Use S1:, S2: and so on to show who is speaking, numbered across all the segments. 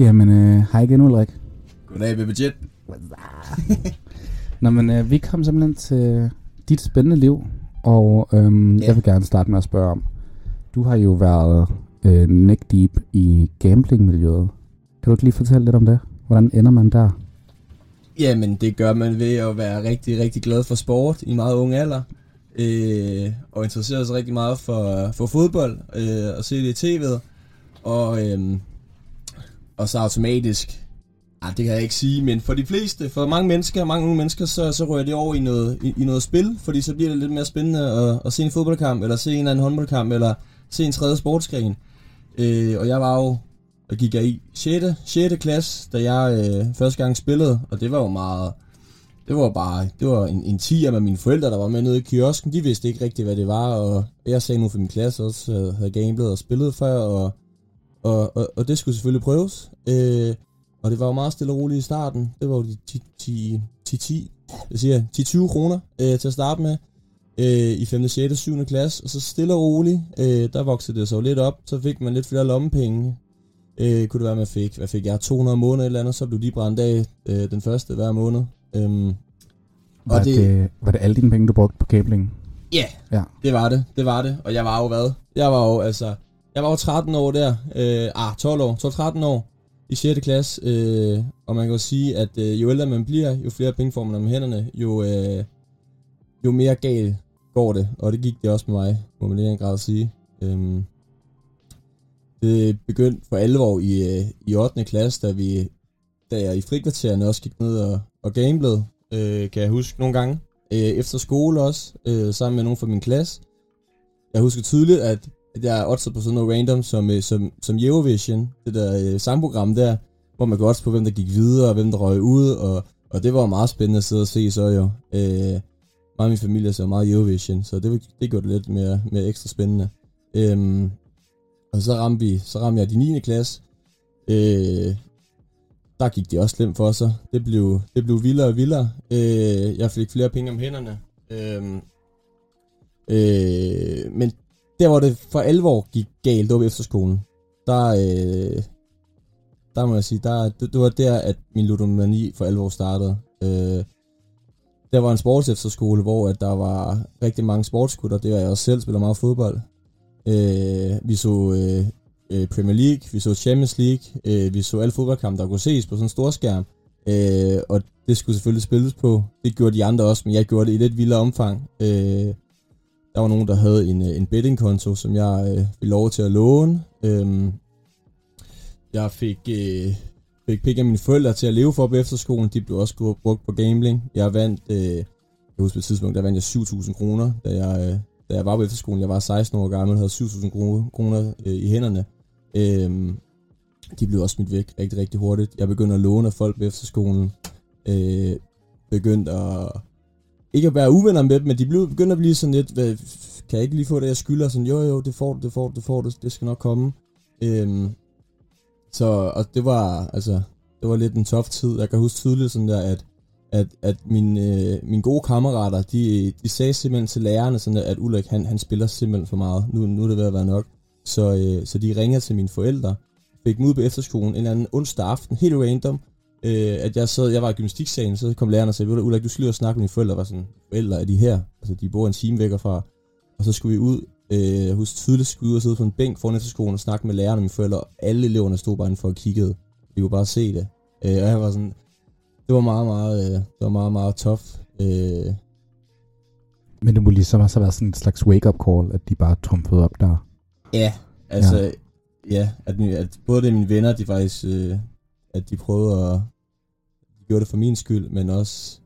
S1: Jamen, øh, hej igen Ulrik.
S2: Goddag, Baby Jet.
S1: Nå, men øh, vi kom simpelthen til dit spændende liv, og øhm,
S2: Ja.
S1: jeg vil gerne starte med at spørge om, du har jo været øh, neck deep i gamblingmiljøet. Kan du ikke lige fortælle lidt om det? Hvordan ender man der?
S2: Jamen, det gør man ved at være rigtig, rigtig glad for sport i meget ung alder. Øh, og interessere sig rigtig meget for, for fodbold øh, og se det i tv'et. Og, øh, og så automatisk, ah, det kan jeg ikke sige, men for de fleste, for mange mennesker, mange unge mennesker, så, så rører det over i noget, i, i noget spil, fordi så bliver det lidt mere spændende at, at se en fodboldkamp, eller se en eller anden håndboldkamp, eller se en tredje sportsgren. Øh, og jeg var jo og gik jeg i 6. 6. klasse, da jeg øh, første gang spillede, og det var jo meget, det var bare, det var en, en tiger med mine forældre, der var med nede i kiosken, de vidste ikke rigtigt, hvad det var, og jeg sagde nu for min klasse også, øh, havde gamblet og spillet før, og, og, og, og det skulle selvfølgelig prøves, øh, og det var jo meget stille og roligt i starten, det var jo de 10, 10, 10, 10 jeg siger 10-20 kroner øh, til at starte med, øh, i 5., 6., 7. klasse, og så stille og roligt, øh, der voksede det så lidt op, så fik man lidt flere lommepenge, Øh, kunne det være, man fik, hvad fik jeg, 200 om måneden eller andet, så blev de brændt af øh, den første hver måned. Øhm,
S1: Var,
S2: Og
S1: det,
S2: det-
S1: var det alle dine penge, du brugte på gambling?
S2: Ja,
S1: Ja.
S2: det var det, det var det. Og jeg var jo hvad? Jeg var jo altså, jeg var 13 år der, øh, ah, 12 år, 12-13 år i 6. klasse, øh, og man kan jo sige, at øh, jo ældre man bliver, jo flere penge får man om hænderne, jo, øh, jo mere galt går det, og det gik det også med mig, må man i en grad sige. Øhm, det begyndte for alvor i, øh, i 8. klasse, da vi da jeg i frikvartererne også gik ned og, og gamblede, øh, kan jeg huske nogle gange. Øh, efter skole også, øh, sammen med nogen fra min klasse. Jeg husker tydeligt, at, at jeg oddset på sådan noget random som, øh, som, som Eurovision, det der øh, sangprogram der, hvor man kan odds på, hvem der gik videre, og hvem der røg ud, og, og det var meget spændende at sidde og se så jo. Øh, meget af min familie så meget Eurovision, så det, det gjorde det lidt mere, mere ekstra spændende. Øhm, og så ramte, vi, så ramte jeg de 9. klasse. Øh, der gik det også slemt for sig. Det blev, det blev vildere og vildere. Øh, jeg fik flere penge om hænderne. Øh, øh, men der hvor det for alvor gik galt, det var ved efterskolen. Der, øh, der må jeg sige, der, det, det var der, at min ludomani for alvor startede. Øh, der var en sports efterskole, hvor at der var rigtig mange sportsgutter. Det var jeg også selv, spiller meget fodbold. Øh, vi så øh, øh, Premier League, vi så Champions League, øh, vi så alle fodboldkampe, der kunne ses på sådan en stor skærm. Øh, og det skulle selvfølgelig spilles på. Det gjorde de andre også, men jeg gjorde det i lidt vildere omfang. Øh, der var nogen, der havde en, øh, en bettingkonto, som jeg øh, ville lov til at låne. Øhm, jeg fik, øh, fik penge af mine forældre til at leve for på efterskolen. De blev også brugt på gambling. Jeg vandt, øh, jeg husker på et tidspunkt, der vandt jeg 7.000 kroner, da jeg, øh, da jeg var på efterskolen. Jeg var 16 år gammel og havde 7.000 kroner, kroner øh, i hænderne. Øhm, de blev også smidt væk rigtig, rigtig hurtigt. Jeg begyndte at låne af folk på efterskolen. Øh, begyndte at... Ikke at være uvenner med dem, men de blev, begynder at blive sådan lidt... Hvad, kan jeg ikke lige få det, jeg skylder? Sådan, jo, jo, det får du, det får du, det får du, det skal nok komme. Øhm, så, og det var, altså, det var lidt en tof tid. Jeg kan huske tydeligt sådan der, at, at, at mine, øh, mine gode kammerater, de, de sagde simpelthen til lærerne, sådan der, at Ulrik, han, han spiller simpelthen for meget. Nu, nu er det ved at være nok. Så, øh, så de ringede til mine forældre, fik dem ud på efterskolen en eller anden onsdag aften, helt random, øh, at jeg sad, jeg var i gymnastiksalen, så kom læreren og sagde, "Ved du, Ulrik, du skal lige snakke med dine forældre, var sådan, forældre er de her, altså de bor en time væk fra, og så skulle vi ud, øh, jeg husker tydeligt, skulle vi ud og sidde på en bænk foran efterskolen og snakke med lærerne og mine forældre, og alle eleverne stod bare indenfor og kiggede, de kunne bare se det, øh, og jeg var sådan, det var meget, meget, øh, det var meget, meget tough, øh,
S1: Men det må ligesom også have været sådan en slags wake-up call, at de bare trumfede op der.
S2: Ja, altså, ja, ja at, at både det mine venner, de faktisk, øh, at de prøvede at, de gjorde det for min skyld, men også,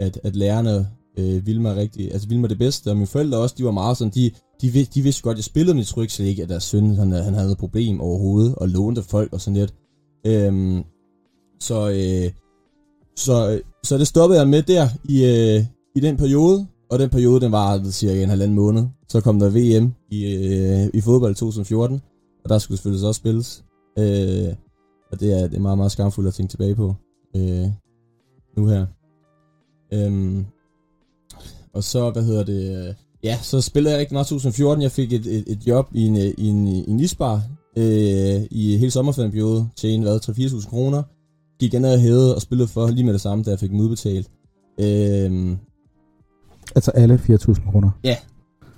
S2: at, at lærerne øh, ville mig rigtig, altså ville mig det bedste, og mine forældre også, de var meget sådan, de, de, de vidste godt, at jeg spillede, men de troede ikke slet ikke, at deres søn, han, han havde et problem overhovedet, og lånte folk og sådan lidt. Øhm, så, øh, så, så det stoppede jeg med der i, øh, i den periode, og den periode, den var cirka en halvanden måned. Så kom der VM i, øh, i fodbold 2014, og der skulle selvfølgelig så også spilles. Øh, og det er, det er meget, meget skamfuldt at tænke tilbage på øh, nu her. Øhm, og så, hvad hedder det, øh, ja, så spillede jeg rigtig meget i 2014. Jeg fik et, et, et job i en, i en, i en isbar, øh, i hele sommerferieperiode, tjene hvad, 3-4.000 kroner. Gik ned og hævede og spillede for lige med det samme, da jeg fik dem udbetalt. Øh,
S1: Altså alle 4.000 kroner.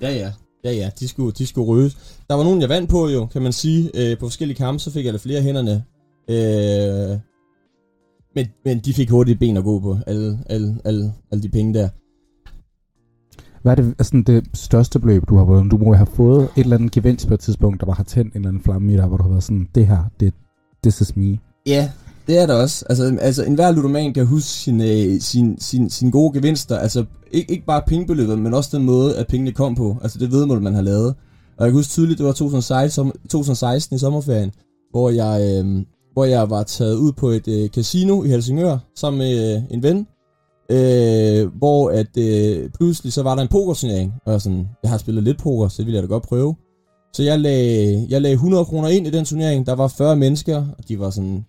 S2: Ja, ja. Ja, ja, de skulle, de skulle røges. Der var nogen, jeg vandt på jo, kan man sige. Øh, på forskellige kampe, så fik jeg lidt flere hænderne. Øh, men, men de fik hurtigt ben at gå på, alle, alle, alle, alle de penge der.
S1: Hvad er det, altså det største beløb, du har vundet? Du må have fået et eller andet gevinst på et tidspunkt, der bare har tændt en eller anden flamme i dig, hvor du har været sådan, det her, det, this is me.
S2: Ja, det er der også. Altså, altså enhver ludoman kan huske sin, øh, sin, sin, sin gode gevinster. Altså, ikke, ikke bare pengebeløbet, men også den måde, at pengene kom på. Altså, det vedmål, man har lavet. Og jeg kan huske tydeligt, det var 2016, 2016 i sommerferien, hvor jeg, øh, hvor jeg var taget ud på et øh, casino i Helsingør sammen med øh, en ven. Øh, hvor at øh, pludselig så var der en pokerturnering. Og sådan, jeg har spillet lidt poker, så det ville jeg da godt prøve. Så jeg lagde, jeg lagde 100 kroner ind i den turnering. Der var 40 mennesker, og de var sådan...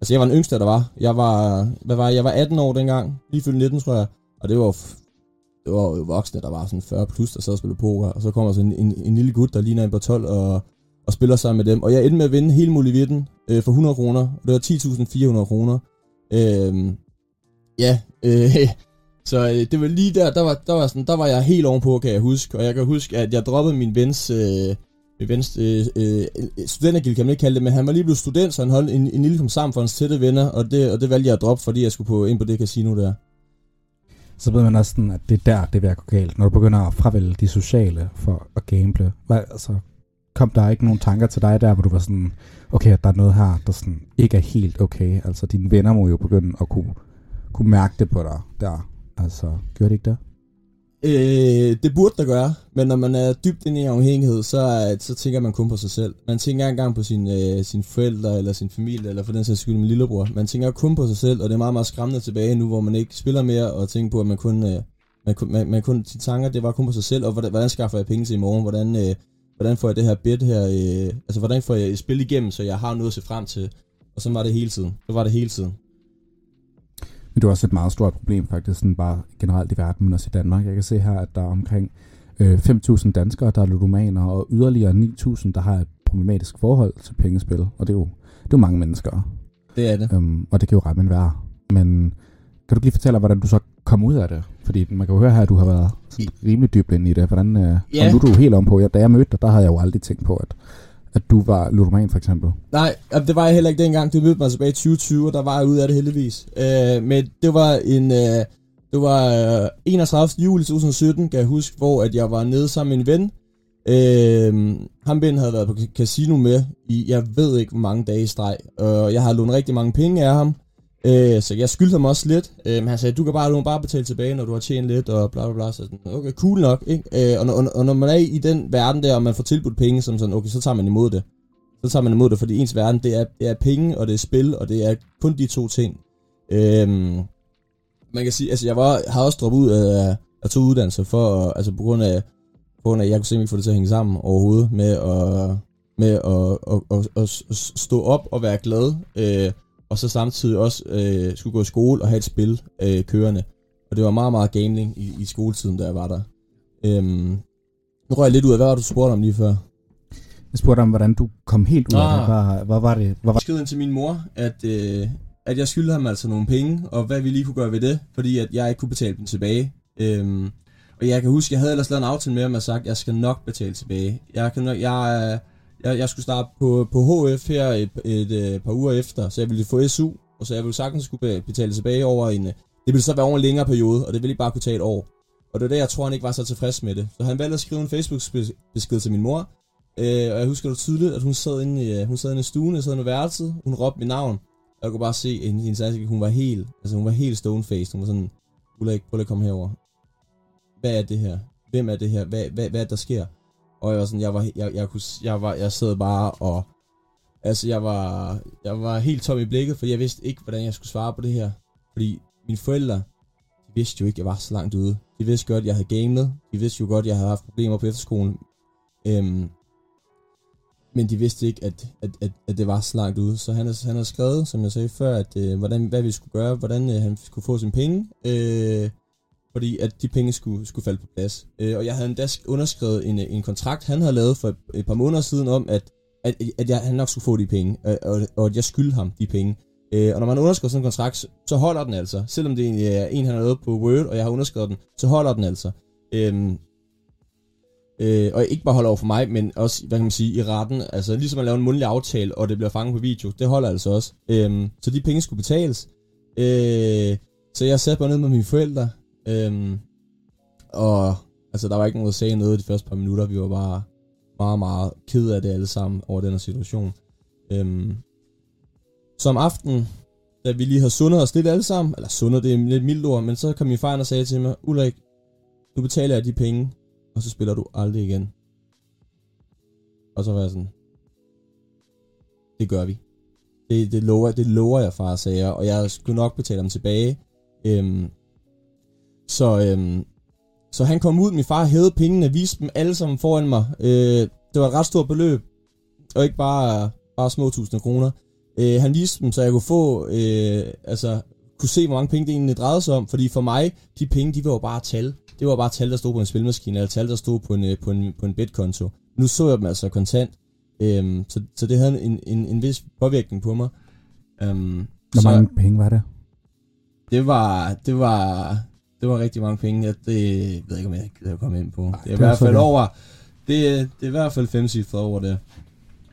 S2: Altså, jeg var den yngste, der var. Jeg var, hvad var jeg? jeg var 18 år dengang. Lige fyldt 19, tror jeg. Og det var, det var jo voksne, der var sådan 40 plus, der sad og spillede poker. Og så kommer så en, en, en lille gut, der ligner en på 12 og, og spiller sammen med dem. Og jeg endte med at vinde hele muligheden øh, for 100 kroner. Det var 10.400 kroner. Øh, ja, øh, så øh, det var lige der, der var, der, var sådan, der var jeg helt ovenpå, kan jeg huske. Og jeg kan huske, at jeg droppede min vens... Øh, min vens øh, øh, studentergild kan man ikke kalde det, men han var lige blevet student, så han holdt en, en lille kom sammen for hans tætte venner, og det, og det valgte jeg at droppe, fordi jeg skulle på, ind på det casino der.
S1: Så ved man også sådan, at det er der, det vil gå galt, når du begynder at fravælge de sociale for at gamble. Hvad, altså, kom der ikke nogen tanker til dig der, hvor du var sådan, okay, der er noget her, der sådan ikke er helt okay. Altså, dine venner må jo begynde at kunne, kunne mærke det på dig der. Altså, gør det ikke det?
S2: Øh, det burde der gøre, men når man er dybt inde i afhængighed, så, så tænker man kun på sig selv. Man tænker ikke engang på øh, sine øh, sin forældre, eller sin familie, eller for den sags skyld min lillebror. Man tænker kun på sig selv, og det er meget, meget skræmmende tilbage nu, hvor man ikke spiller mere, og tænker på, at man kun, øh, man, man, man kun, sine tanker, det var kun på sig selv, og hvordan, hvordan skaffer jeg penge til i morgen, hvordan, øh, hvordan får jeg det her bed her, øh, altså hvordan får jeg spil igennem, så jeg har noget at se frem til. Og så var det hele tiden. Så var det hele tiden.
S1: Men det er også et meget stort problem faktisk, sådan bare generelt i verden, men også i Danmark. Jeg kan se her, at der er omkring øh, 5.000 danskere, der er ludomaner, og yderligere 9.000, der har et problematisk forhold til pengespil. Og det er jo, det er jo mange mennesker.
S2: Det er det.
S1: Øhm, og det kan jo ramme en værre. Men kan du lige fortælle, hvordan du så kom ud af det? Fordi man kan jo høre her, at du har været sådan rimelig dybt ind i det. Hvordan, øh, ja. Og nu er du helt om på. Ja, da jeg mødte dig, der havde jeg jo aldrig tænkt på, at at du var ludoman for eksempel?
S2: Nej, det var jeg heller ikke dengang. Du mødte mig tilbage i 2020, og der var jeg ude af det heldigvis. Øh, men det var en... Øh, det var øh, 31. juli 2017, kan jeg huske, hvor at jeg var nede sammen med en ven. Øh, ham Ben havde været på casino med i, jeg ved ikke, hvor mange dage i streg. Og jeg har lånt rigtig mange penge af ham. Øh, så jeg skyldte ham også lidt. Øh, men han sagde, du kan bare, du kan bare betale tilbage, når du har tjent lidt, og bla bla bla. Så sådan, okay, cool nok. Ikke? Øh, og, og, og, når man er i den verden der, og man får tilbudt penge, som sådan, okay, så tager man imod det. Så tager man imod det, fordi ens verden, det er, det er penge, og det er spil, og det er kun de to ting. Øh, man kan sige, altså jeg var, har også droppet ud af, af to uddannelser, for, altså på grund af, på grund af, at jeg kunne simpelthen ikke få det til at hænge sammen overhovedet, med at, med at, at, at, at, at stå op og være glad, øh, og så samtidig også øh, skulle gå i skole og have et spil øh, kørende. Og det var meget, meget gambling i, i skoletiden, da jeg var der. Øhm, nu røg jeg lidt ud af, hvad var du spurgte om lige før?
S1: Jeg spurgte om, hvordan du kom helt ud af det. Ah. Hvad, hvad var det? Hvad var...
S2: Jeg skrev ind til min mor, at, øh, at jeg skyldte ham altså nogle penge, og hvad vi lige kunne gøre ved det, fordi at jeg ikke kunne betale dem tilbage. Øhm, og jeg kan huske, jeg havde ellers lavet en aftale med ham, og sagt, at jeg skal nok betale tilbage. Jeg, kan nok, jeg, jeg, jeg skulle starte på, på HF her et, et, et, et par uger efter, så jeg ville få SU, og så jeg ville sagtens skulle betale tilbage over en... Øh, det ville så være over en længere periode, og det ville ikke bare kunne tage et år. Og det var det, jeg tror, han ikke var så tilfreds med det. Så han valgte at skrive en Facebook-besked til min mor, øh, og jeg husker det tydeligt, at hun sad inde i, øh, hun sad inde i stuen, jeg sad inde i værelset, hun råbte mit navn, og jeg kunne bare se, at hendes ansigt, hun var helt, altså hun var helt stone-faced, hun var sådan, Ulla, prøv lige at komme herover. Hvad er det her? Hvem er det her? Hvad, hvad, hvad er det, der sker? Og jeg var sådan, jeg var, jeg, jeg, kunne, jeg, var, jeg sad bare og, altså jeg var, jeg var helt tom i blikket, for jeg vidste ikke, hvordan jeg skulle svare på det her. Fordi mine forældre, de vidste jo ikke, at jeg var så langt ude. De vidste godt, at jeg havde gamet. De vidste jo godt, at jeg havde haft problemer på efterskolen. Øhm, men de vidste ikke, at, at, at, at det var så langt ude. Så han han har skrevet, som jeg sagde før, at øh, hvordan, hvad vi skulle gøre, hvordan øh, han skulle få sine penge. Øh, fordi at de penge skulle, skulle falde på plads. Øh, og jeg havde endda underskrevet en, en kontrakt, han havde lavet for et, et par måneder siden om, at at, at jeg, han nok skulle få de penge, og, og, og at jeg skyldte ham de penge. Øh, og når man underskriver sådan en kontrakt, så holder den altså. Selvom det egentlig er en, han har lavet på Word, og jeg har underskrevet den, så holder den altså. Øhm, øh, og ikke bare holder over for mig, men også, hvad kan man sige, i retten. Altså ligesom at lave en mundlig aftale, og det bliver fanget på video, det holder altså også. Øhm, så de penge skulle betales. Øh, så jeg satte mig ned med mine forældre, øhm, og altså der var ikke nogen, der sagde noget de første par minutter. Vi var bare meget, meget ked af det alle sammen over den her situation. Øhm, som aften, da vi lige havde sundet os lidt alle sammen, eller sundet, det er lidt mildt ord, men så kom min far og sagde til mig, Ulrik, nu betaler jeg de penge, og så spiller du aldrig igen. Og så var jeg sådan, det gør vi. Det, det, lover, det lover jeg, far, sagde jeg, og jeg skulle nok betale dem tilbage. Øhm, så, øhm, så han kom ud, min far hævede pengene, viste dem alle sammen foran mig. Øh, det var et ret stort beløb, og ikke bare, bare små tusinde kroner. Øh, han viste dem, så jeg kunne få, øh, altså, kunne se, hvor mange penge det egentlig drejede sig om. Fordi for mig, de penge, de var jo bare tal. Det var bare tal, der stod på en spilmaskine, eller tal, der stod på en, øh, på en, på en betkonto. Nu så jeg dem altså kontant. Øhm, så, så det havde en, en, en vis påvirkning på mig. Øhm,
S1: Hvor mange så, penge var det?
S2: Det var, det var, det var rigtig mange penge. Jeg, det jeg ved ikke, om jeg gider komme ind på. Det er det i hvert fald over, det, det er i hvert fald fem cifre over det.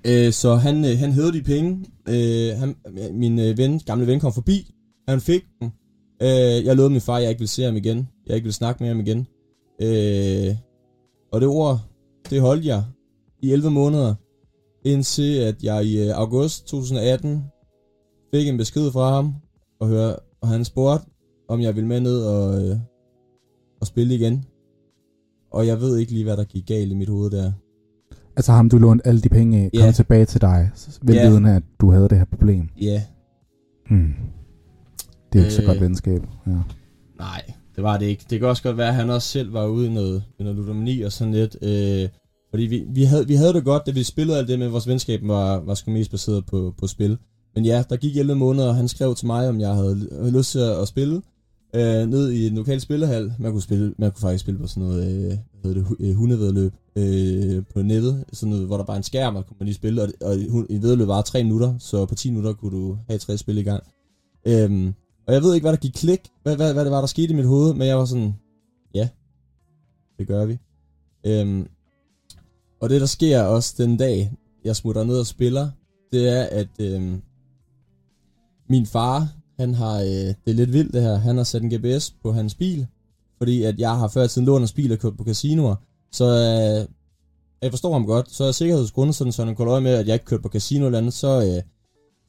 S2: Øh, så han, øh, han hævede de penge. Øh, han, min øh, ven, gamle ven kom forbi. Han fik dem. Øh, jeg lovede min far, at jeg ikke ville se ham igen. Jeg ikke ville snakke med ham igen. Øh, og det ord, det holdt jeg i 11 måneder. Indtil at jeg i øh, august 2018 fik en besked fra ham. Og, høre, og han spurgte, om jeg ville med ned og, øh, og spille igen. Og jeg ved ikke lige, hvad der gik galt i mit hoved der.
S1: Altså ham, du lånte alle de penge af, kom yeah. tilbage til dig, velvidende, yeah. at du havde det her problem.
S2: Ja. Yeah.
S1: Hmm. Det er ikke øh, så godt venskab. Ja.
S2: Nej, det var det ikke. Det kan også godt være, at han også selv var ude i noget, i noget ludomani og sådan lidt. Øh, fordi vi, vi, havde, vi havde det godt, da vi spillede alt det, men vores venskab var, var sgu mest baseret på, på spil. Men ja, der gik 11 måneder, og han skrev til mig, om jeg havde lyst til at spille øh, ned i en lokal spillehal. Man kunne, spille, man kunne faktisk spille på sådan noget, øh, hvad hedder det, øh, hundevedløb øh, på nettet, sådan noget, hvor der bare en skærm, og kunne man lige spille, og, og i vedløb var 3 minutter, så på 10 minutter kunne du have tre spil i gang. Øhm, og jeg ved ikke, hvad der gik klik, hvad, hvad, hvad det var, der skete i mit hoved, men jeg var sådan, ja, det gør vi. Øhm, og det, der sker også den dag, jeg smutter ned og spiller, det er, at øhm, min far, han har, øh, det er lidt vildt det her, han har sat en GPS på hans bil, fordi at jeg har før tiden lånt hans bil og kørt på casinoer, så øh, jeg forstår ham godt, så er sikkerhedsgrundet sådan, så han kunne øje med, at jeg ikke kørte på casino eller andet, så, øh,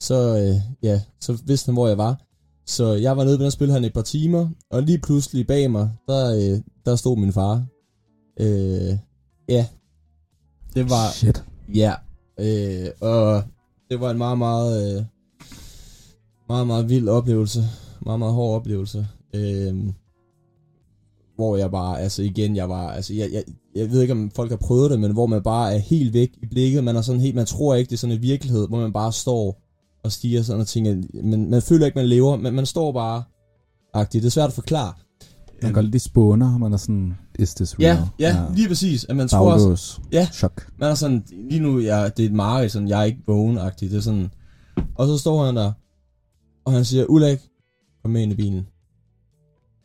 S2: så, øh, ja, så vidste han, hvor jeg var. Så jeg var nede ved den spil han et par timer, og lige pludselig bag mig, der, øh, der stod min far. Øh, ja, det var...
S1: Shit.
S2: Ja, øh, og det var en meget, meget, øh, meget, meget vild oplevelse. Meget, meget hård oplevelse. Øh, hvor jeg bare, altså igen, jeg var, altså jeg, jeg, jeg ved ikke, om folk har prøvet det, men hvor man bare er helt væk i blikket, man er sådan helt, man tror ikke, det er sådan en virkelighed, hvor man bare står og stiger sådan og tænker, men man føler ikke, man lever, men man står bare agtigt. Det er svært at forklare.
S1: Man går lidt spåner, man er sådan, is this
S2: real? Ja, ja, ja. lige præcis. At man tror
S1: også,
S2: ja,
S1: chok.
S2: Man er sådan, lige nu, ja, det er et mareridt, sådan, jeg er ikke vågen-agtigt. Det er sådan, og så står han der, og han siger, Ulrik, kom med ind i bilen.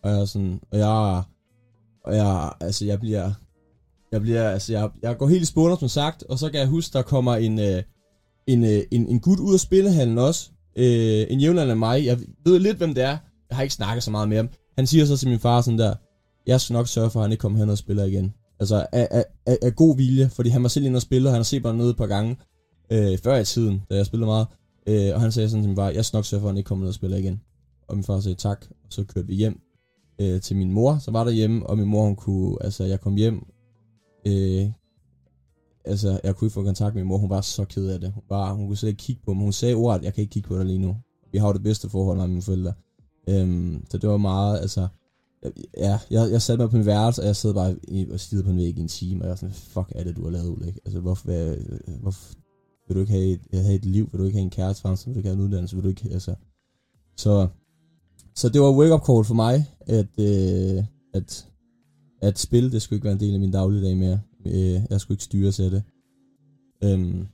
S2: Og jeg er sådan, og jeg, og jeg, altså jeg bliver, jeg bliver, altså jeg, jeg går helt i spåner, som sagt, og så kan jeg huske, der kommer en, øh, en, øh, en, en gut ud af spillehallen også. Øh, en jævnland af mig. Jeg ved lidt, hvem det er. Jeg har ikke snakket så meget med ham. Han siger så til min far sådan der, jeg skal nok sørge for, at han ikke kommer hen og spiller igen. Altså af, af, af, af god vilje, fordi han var selv inde og spille, og han har set mig nede et par gange øh, før i tiden, da jeg spillede meget. Øh, og han sagde sådan til bare, jeg skal nok sørge for, at han ikke kommer ned og spiller igen. Og min far sagde tak, og så kørte vi hjem øh, til min mor, så var der hjemme, og min mor, hun kunne, altså jeg kom hjem, øh, altså, jeg kunne ikke få kontakt med min mor, hun var så ked af det. Hun, var, hun kunne slet ikke kigge på mig. Hun sagde ordet, jeg kan ikke kigge på dig lige nu. Vi har jo det bedste forhold med mine forældre. Øhm, så det var meget, altså, ja, jeg, jeg satte mig på min værelse, og jeg sad bare i, og stirrede på en væg i en time, og jeg var sådan, fuck er det, du har lavet, Ulrik? Altså, hvorfor, hvad, hvorfor vil du ikke have et, have et liv? Vil du ikke have en kæreste fremtid? Vil du ikke have en uddannelse? Vil du ikke, altså, så, så det var wake-up call for mig, at, øh, at, at spil, det skulle ikke være en del af min dagligdag mere. Øh, jeg skulle ikke styre til det. Øhm,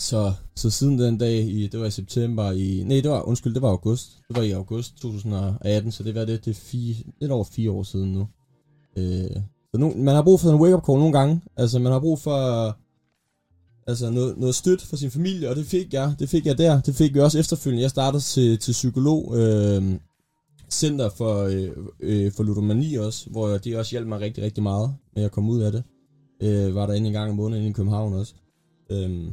S2: Så, så siden den dag, i, det var i september i... Nej, det var, undskyld, det var august. Det var i august 2018, så det var det, det er fire, lidt over fire år siden nu. Øh, så nu, man har brug for en wake-up call nogle gange. Altså, man har brug for altså noget, noget støt for sin familie, og det fik jeg. Det fik jeg der. Det fik vi også efterfølgende. Jeg startede til, til psykolog øh, center for, øh, øh, for ludomani også, hvor de også hjalp mig rigtig, rigtig meget med at komme ud af det. Øh, var der inde en gang om måneden i København også. Øh,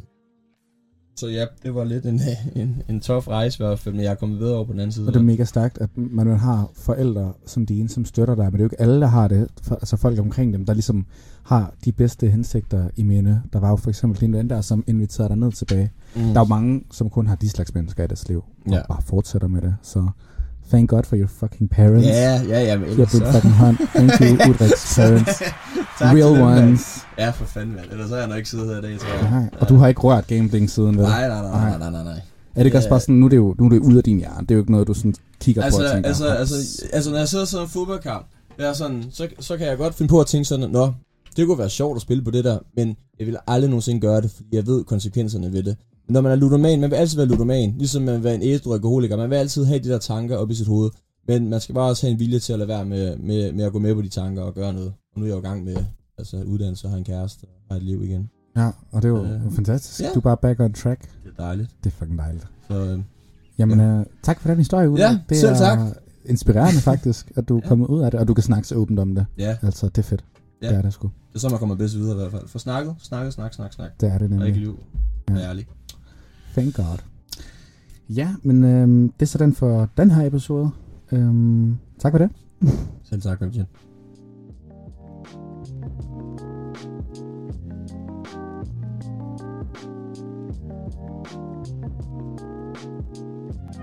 S2: så ja, det var lidt en, en, en tof rejse i hvert fald, men jeg er kommet videre over på den anden side.
S1: Og det er mega stærkt, at man har forældre som dine, som støtter dig, men det er jo ikke alle, der har det. Altså folk omkring dem, der ligesom har de bedste hensigter i minde. Der var jo for eksempel din ven der, som inviterede dig ned tilbage. Mm. Der er jo mange, som kun har de slags mennesker i deres liv, og
S2: Ja.
S1: bare fortsætter med det. Så thank God for your fucking parents.
S2: Ja, ja, ja, men ellers så...
S1: fucking hånd. Thank you, Ulriks parents.
S2: Tak
S1: Real ones.
S2: Ja, for fanden, mand. Ellers så har jeg nok ikke siddet her i dag, tror jeg.
S1: Nej, og du har ikke rørt gambling siden, vel?
S2: Nej, nej, nej, nej, nej, nej, nej.
S1: Er det ikke også
S2: Ja.
S1: bare sådan, nu er det jo nu er det ude af din hjerne. Det er jo ikke noget, du sådan kigger
S2: Altså,
S1: på og tænker.
S2: altså,
S1: "Hov,
S2: altså, altså, når jeg sidder sådan en fodboldkamp, er sådan, så, så kan jeg godt finde på at tænke sådan, nå, det kunne være sjovt at spille på det der, men jeg vil aldrig nogensinde gøre det, fordi jeg ved konsekvenserne ved det. Når man er ludoman, man vil altid være ludoman, ligesom man vil være en ædru alkoholiker, man vil altid have de der tanker op i sit hoved, men man skal bare også have en vilje til at lade være med, med, med at gå med på de tanker og gøre noget. Og nu er jeg jo i gang med altså, uddannelse og har en kæreste og har et liv igen.
S1: Ja, og det er jo
S2: Øh,
S1: fantastisk.
S2: ja.
S1: Du er bare back on track.
S2: Det er dejligt.
S1: Det er fucking dejligt.
S2: Så øh,
S1: Jamen, øh, tak for den historie, Ulla.
S2: Ja,
S1: det
S2: selv
S1: er
S2: tak.
S1: inspirerende faktisk, at du er
S2: Ja.
S1: kommet ud af det, og du kan snakke så åbent om det.
S2: ja,
S1: Altså, det er fedt.
S2: Ja.
S1: Det er det sgu.
S2: det er så, man kommer bedst videre i hvert fald. For snakket, snakket, snak, snak, snak.
S1: Det er det
S2: Og ikke
S1: nemlig.
S2: liv.
S1: Ja.
S2: Ja. ærlig.
S1: Thank God. Ja, men øhm, det er så den for den her episode. Øhm, tak for det.
S2: Selv tak, Christian.